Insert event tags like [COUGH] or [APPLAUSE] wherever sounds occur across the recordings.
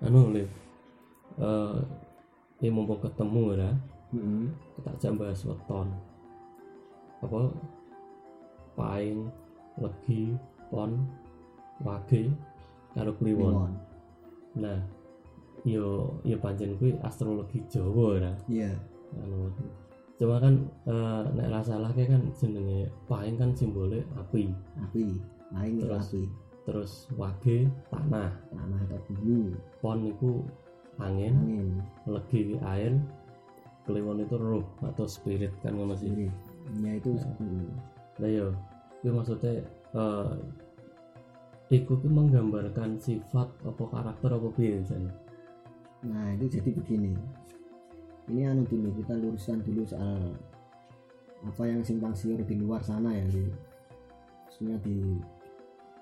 anu liv eh ya mumpung ketemu ya Heeh. kita aja bahas weton apa paing legi pon wage karo kliwon nah yo yo pancen kuwi astrologi Jawa ya Iya. anu cuma kan eh, nek ra salah kan jenenge paing kan simbolnya api Api. Aing itu Terus? api. Terus wage tanah Tanah atau bumi. pon itu angin Angin. legi air kliwon itu roh atau spirit kan ngono sih ya itu. Lah yo, itu maksudnya eh iku ki menggambarkan sifat apa karakter apa jan. Nah itu jadi begini. Ini anu dulu kita luruskan dulu soal apa yang simpang siur di luar sana ya di maksudnya di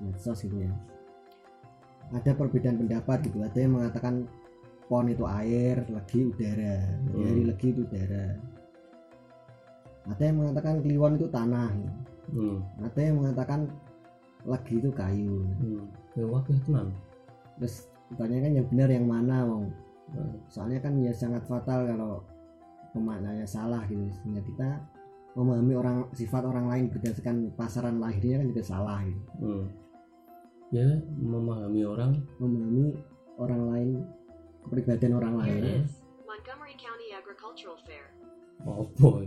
medsos gitu ya. Ada perbedaan pendapat gitu. Ada yang mengatakan pon itu air, legi udara. Jadi Hmm. legi itu udara. Ada yang mengatakan kliwon itu tanah. gitu. Hmm. Ada yang mengatakan legi itu kayu. Hmm. Tenan. Terus pertanyaan yang benar yang mana mau? Nah, soalnya kan ya sangat fatal kalau pemaknanya salah gitu sehingga kita memahami orang sifat orang lain berdasarkan pasaran lahirnya kan juga salah gitu Hmm. Ya memahami orang memahami orang lain kepribadian orang lain. Montgomery County Agricultural Fair. apa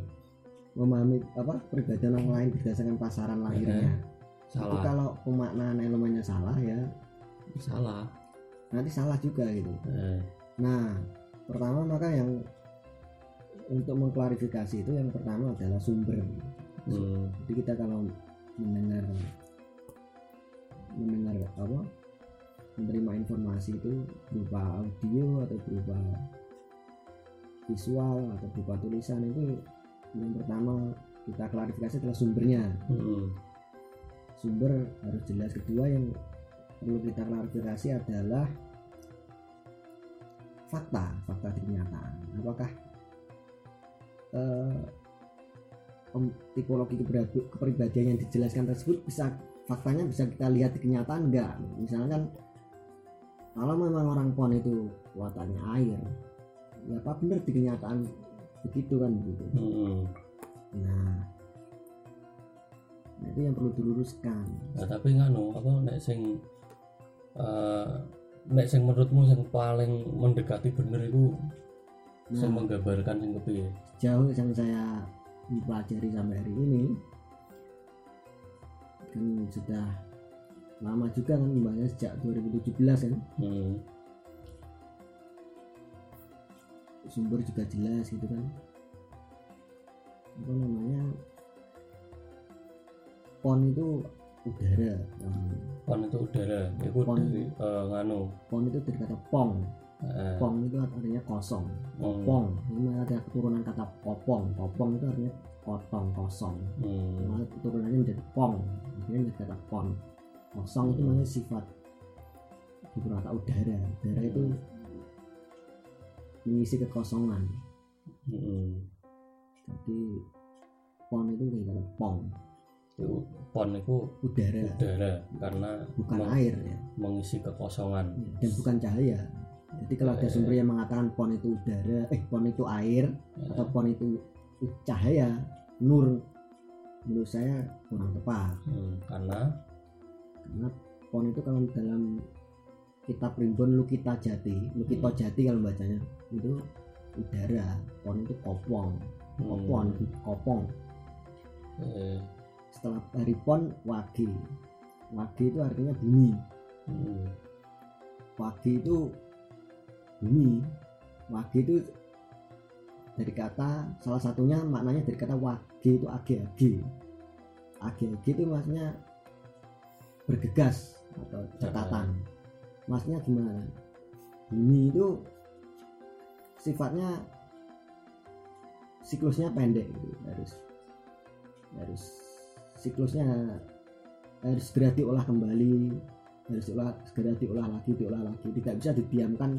memahami apa kepribadian orang lain berdasarkan pasaran lahirnya itu salah kalau pemaknaan elemennya salah ya salah. nanti salah juga gitu Eh, nah pertama maka yang untuk mengklarifikasi itu yang pertama adalah sumber hmm. jadi kita kalau mendengar mendengar apa menerima informasi itu berupa audio atau berupa visual atau berupa tulisan itu yang pertama kita klarifikasi adalah sumbernya. Hmm. sumber harus jelas. Kedua yang perlu kita klarifikasi adalah fakta fakta di kenyataan apakah eh, tipologi kepribadian yang dijelaskan tersebut bisa faktanya bisa kita lihat di kenyataan enggak misalnya kan kalau memang orang pon itu kuatannya air ya apa benar di kenyataan begitu kan begitu Hmm. nah nah, itu yang perlu diluruskan Nah, tapi nganu apa nek sing eh nek sing menurutmu yang paling mendekati bener itu sing nah menggambarkan sing kepiye? jauh yang saya pelajari sampai hari ini sudah lama juga kan mbaknya sejak 2017 kan Hmm. sumber juga jelas gitu kan apa namanya pon itu udara namanya. Pon itu udara, itu Pon. dari eh, nganu. pon itu dari kata pong Eh, pong itu artinya kosong. Hmm. pong ini ada keturunan kata popong. Popong itu artinya potong kosong. Hmm. Malah turunannya menjadi pong. Akhirnya menjadi kata pon. Kosong itu Hmm. namanya sifat di kata udara. Udara itu mengisi kekosongan. Hmm. jadi pon itu dari kata pong. Itu pon itu udara. udara karena bukan meng- air ya. mengisi kekosongan. dan bukan cahaya jadi kalau ada sumber yang mengatakan pon itu udara eh pon itu air Eh, atau pon itu cahaya nur menurut saya kurang tepat. Hmm, karena? Karena pon itu kalau dalam kitab rimbun Lukita Jati Lukito Hmm. Jati kalau bacanya itu udara. Pon itu kopong hmm, kopon kopong. Eh, setelah dari pon wage. Wage itu artinya bumi. Hmm, wage itu bumi wage itu dari kata salah satunya maknanya dari kata wage itu age-age age-age itu maksudnya bergegas atau catatan. Maksudnya gimana? Bumi itu sifatnya siklusnya pendek gitu harus harus siklusnya harus segera diolah kembali harus diolah segera diolah lagi diolah lagi. Tidak bisa didiamkan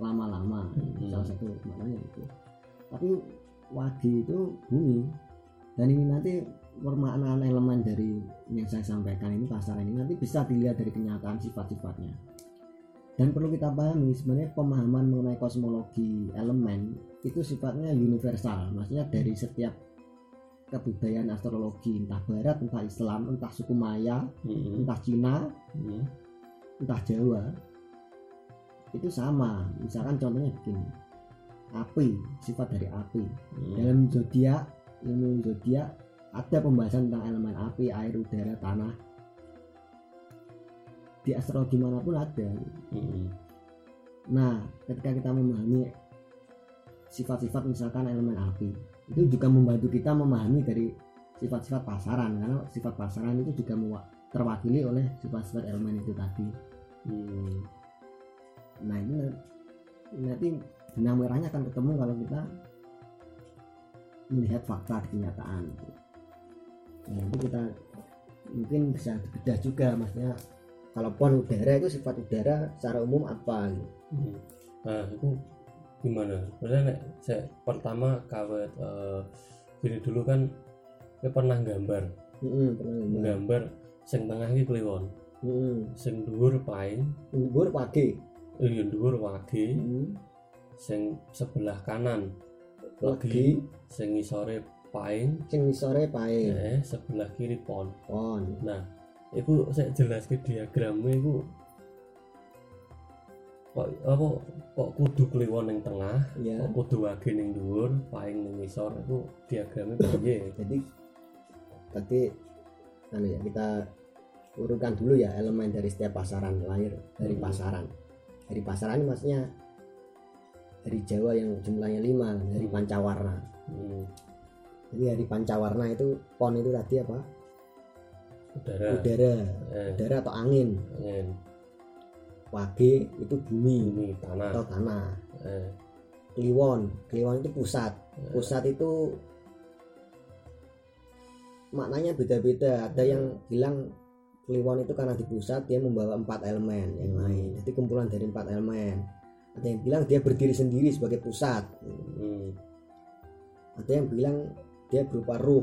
lama-lama Hmm. salah satu maknanya itu tapi wadi itu bumi dan ini nanti permaknaan elemen dari yang saya sampaikan ini pasar ini nanti bisa dilihat dari kenyataan sifat-sifatnya dan perlu kita pahami sebenarnya pemahaman mengenai kosmologi elemen itu sifatnya universal maksudnya dari setiap kebudayaan astrologi entah barat entah Islam entah suku Maya Mm-mm. entah Cina Mm. entah Jawa itu sama. Misalkan contohnya begini. Api sifat dari api. Mm. dalam zodiak ilmu zodiak ada pembahasan tentang elemen api air udara tanah. Di astrologi mana pun ada. Mm-mm. nah ketika kita memahami sifat-sifat misalkan elemen api itu juga membantu kita memahami dari sifat-sifat pasaran. Karena sifat pasaran itu juga terwakili oleh sifat-sifat elemen itu tadi. Mm. Nah ini na- nanti benang merahnya akan ketemu kalau kita melihat fakta kenyataan nah itu kita mungkin bisa dibedah juga maksudnya kalau pon udara itu sifat udara secara umum apa gitu. Mm. Nah itu gimana? Sebenarnya nek saya pertama kawet eh, gini dulu kan saya pernah gambar pernah dengar. gambar sing tengah iki kliwon Mm-mm. sing dhuwur paing Dhuwur pagi eh ya dhuwur wage Mm. sing sebelah kanan. Legi sing ngisore paing sing sore pae eh sebelah kiri pon. Pon. Nah itu saya jelas ke diagramnya itu kok apa kok kudu kliwon yang tengah ya kok kudu wage ning dhuwur paing ning ngisor itu diagramnya [COUGHS] piye? Jadi tadi anu ya kita urutkan dulu ya elemen dari setiap pasaran lahir dari Hmm. pasaran dari pasaran maksudnya dari Jawa yang jumlahnya lima dari pancawarna. Hmm, jadi dari pancawarna itu pon itu tadi apa? Udara. Udara. Eh, udara atau angin. Angin. Wage itu bumi. Bumi tanah. Atau tanah. Eh, kliwon. Kliwon itu pusat. Eh, pusat itu maknanya beda-beda. Ada yang bilang kliwon itu karena di pusat dia membawa empat elemen yang lain. Jadi kumpulan dari empat elemen. Ada yang bilang dia berdiri sendiri sebagai pusat. Hmm, ada yang bilang dia berupa ruh.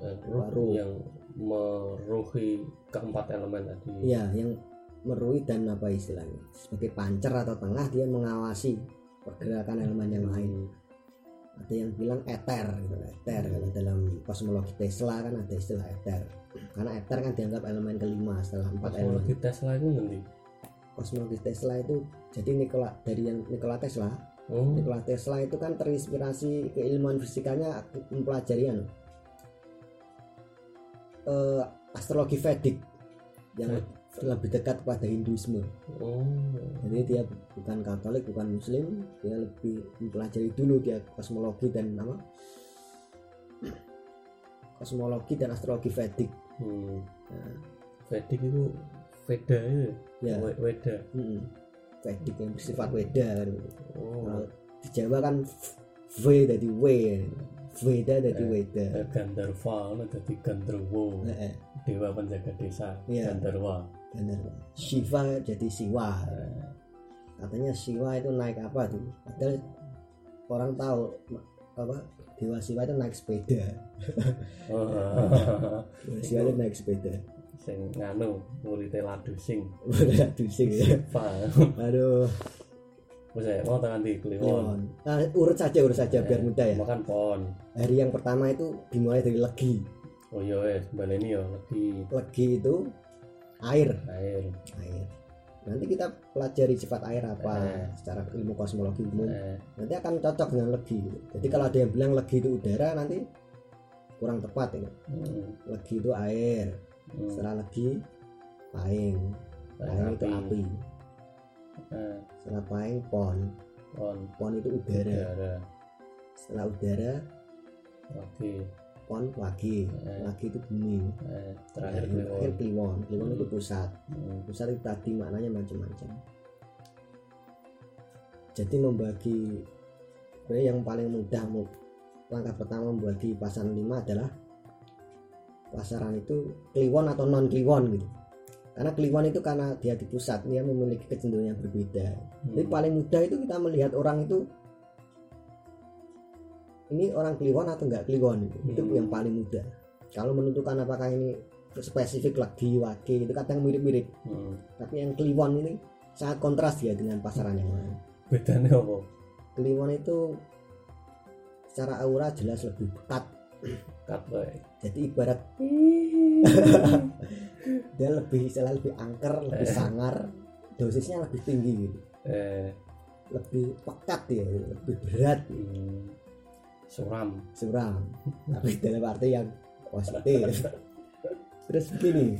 Eh, Baru. yang meruhi keempat elemen tadi. Ya yang merui dan apa istilahnya. Sebagai pancer atau tengah dia mengawasi pergerakan elemen yang lain. Hmm, ada yang bilang eter gitu. Eter kalau dalam kosmologi Tesla kan ada istilah eter. Karena eter kan dianggap elemen kelima setelah empat elemen. Kosmologi Tesla itu nanti? Kosmologi Tesla itu jadi Nikola dari yang Nikola Tesla oh. Nikola Tesla itu kan terinspirasi keilmuan fisikanya mempelajari eh, astrologi Vedic. Yang lebih dekat pada Hinduisme. Oh. Jadi dia bukan Katolik bukan Muslim dia lebih mempelajari dulu dia kosmologi dan apa? Kosmologi dan astrologi Vedic. Hmm. Nah, Vedic itu Veda ya? We- Weda. Mm, Vedic yang bersifat Weda kan. oh. Kalau di Jawa kan V dari W Veda dari Eh. Weda. Gandharva itu jadi Gandharwa Eh, eh, dewa penjaga desa Iya. Gandharwa benar Shiva jadi Siwa. Eh, katanya Siwa itu naik apa tuh padahal orang tahu apa Dewa Siwa itu naik sepeda. Oh, Dewa Siwa itu naik sepeda. Sing nganu muridnya ladu sing. Udah pusing ya. Siva. Aduh. Wes ya, mau tangan di Kliwon. Nah, urut saja urut saja biar mudah ya. makan pon. Hari yang pertama itu dimulai dari legi. Oh iya wes baleni ya lagi legi itu air. Air. Air. Nanti kita pelajari sifat air apa Eh. secara ilmu kosmologi umum. Eh, nanti akan cocok dengan legi jadi kalau ada yang bilang legi itu udara nanti kurang tepat ya. Hmm, legi itu air. Hmm, setelah legi paing paing itu api. eh, setelah paing pon. Pon. Pon itu udara. Udara. Setelah udara lagi pon wagi Eh. wagi itu bumi. Eh, terakhir terakhir Kliwon. kliwon. Kliwon itu Hmm. pusat. Hmm, pusat itu tadi maknanya macam-macam. Jadi membagi yang paling mudah mu- langkah pertama membagi pasaran lima adalah pasaran itu kliwon atau non kliwon gitu. Karena kliwon itu karena dia di pusat dia memiliki kecenderungan yang berbeda. Jadi hmm, paling mudah itu kita melihat orang itu ini orang kliwon atau enggak kliwon? Itu, itu Hmm. yang paling mudah. Kalau menentukan apakah ini spesifik lagi wage itu kadang mirip-mirip. Hmm, tapi yang kliwon ini sangat kontras ya dengan pasaran yang lain. Bedanya apa? Kliwon itu secara aura jelas lebih pekat kat wae jadi ibarat [LAUGHS] dia lebih istilah lebih angker lebih Eh. sangar dosisnya lebih tinggi gitu. Eh. Lebih pekat ya lebih berat. Hmm, suram. Suram. [LAUGHS] Tapi dalam arti yang positif. [LAUGHS] Terus begini.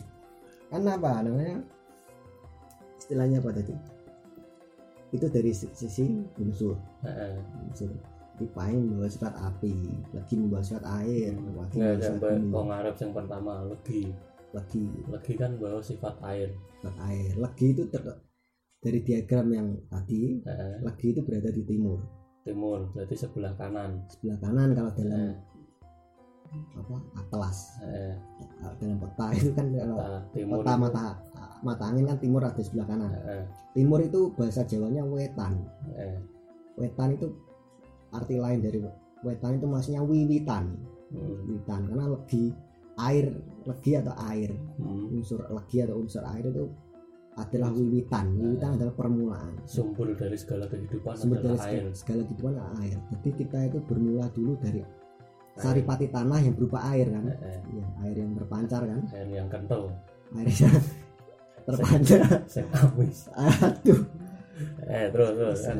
Kan apa namanya? Istilahnya apa tadi? Itu dari si- sisi unsur. Unsur. Dipain membawa sifat api lagi membawa sifat air lagi membawa sifat bumi. ngarep yang pertama legi. Lagi legi kan bawa sifat air. Sifat air. Lagi itu ter- dari diagram yang tadi lagi itu berada di timur timur berarti sebelah kanan sebelah kanan kalau dalam Heeh. apa atlas Heeh. dalam peta itu kan kalau Peta timur peta itu- mata mata angin kan timur ada sebelah kanan Heeh. timur itu bahasa Jawanya wetan Heeh. wetan itu arti lain dari wetan itu maksudnya wiwitan Hmm. wiwitan karena legi air legi atau air Hmm. unsur legi atau unsur air itu adalah wiwitan wiwitan adalah permulaan. Sumber dari segala kehidupan sumber dari adalah air. segala, kehidupan adalah air. Jadi kita itu bermula dulu dari saripati tanah yang berupa air kan? Heeh. ya, air yang terpancar kan? Air yang kental. Air yang [LAUGHS] terpancar. Sing amis aduh. Eh terus terus. Kan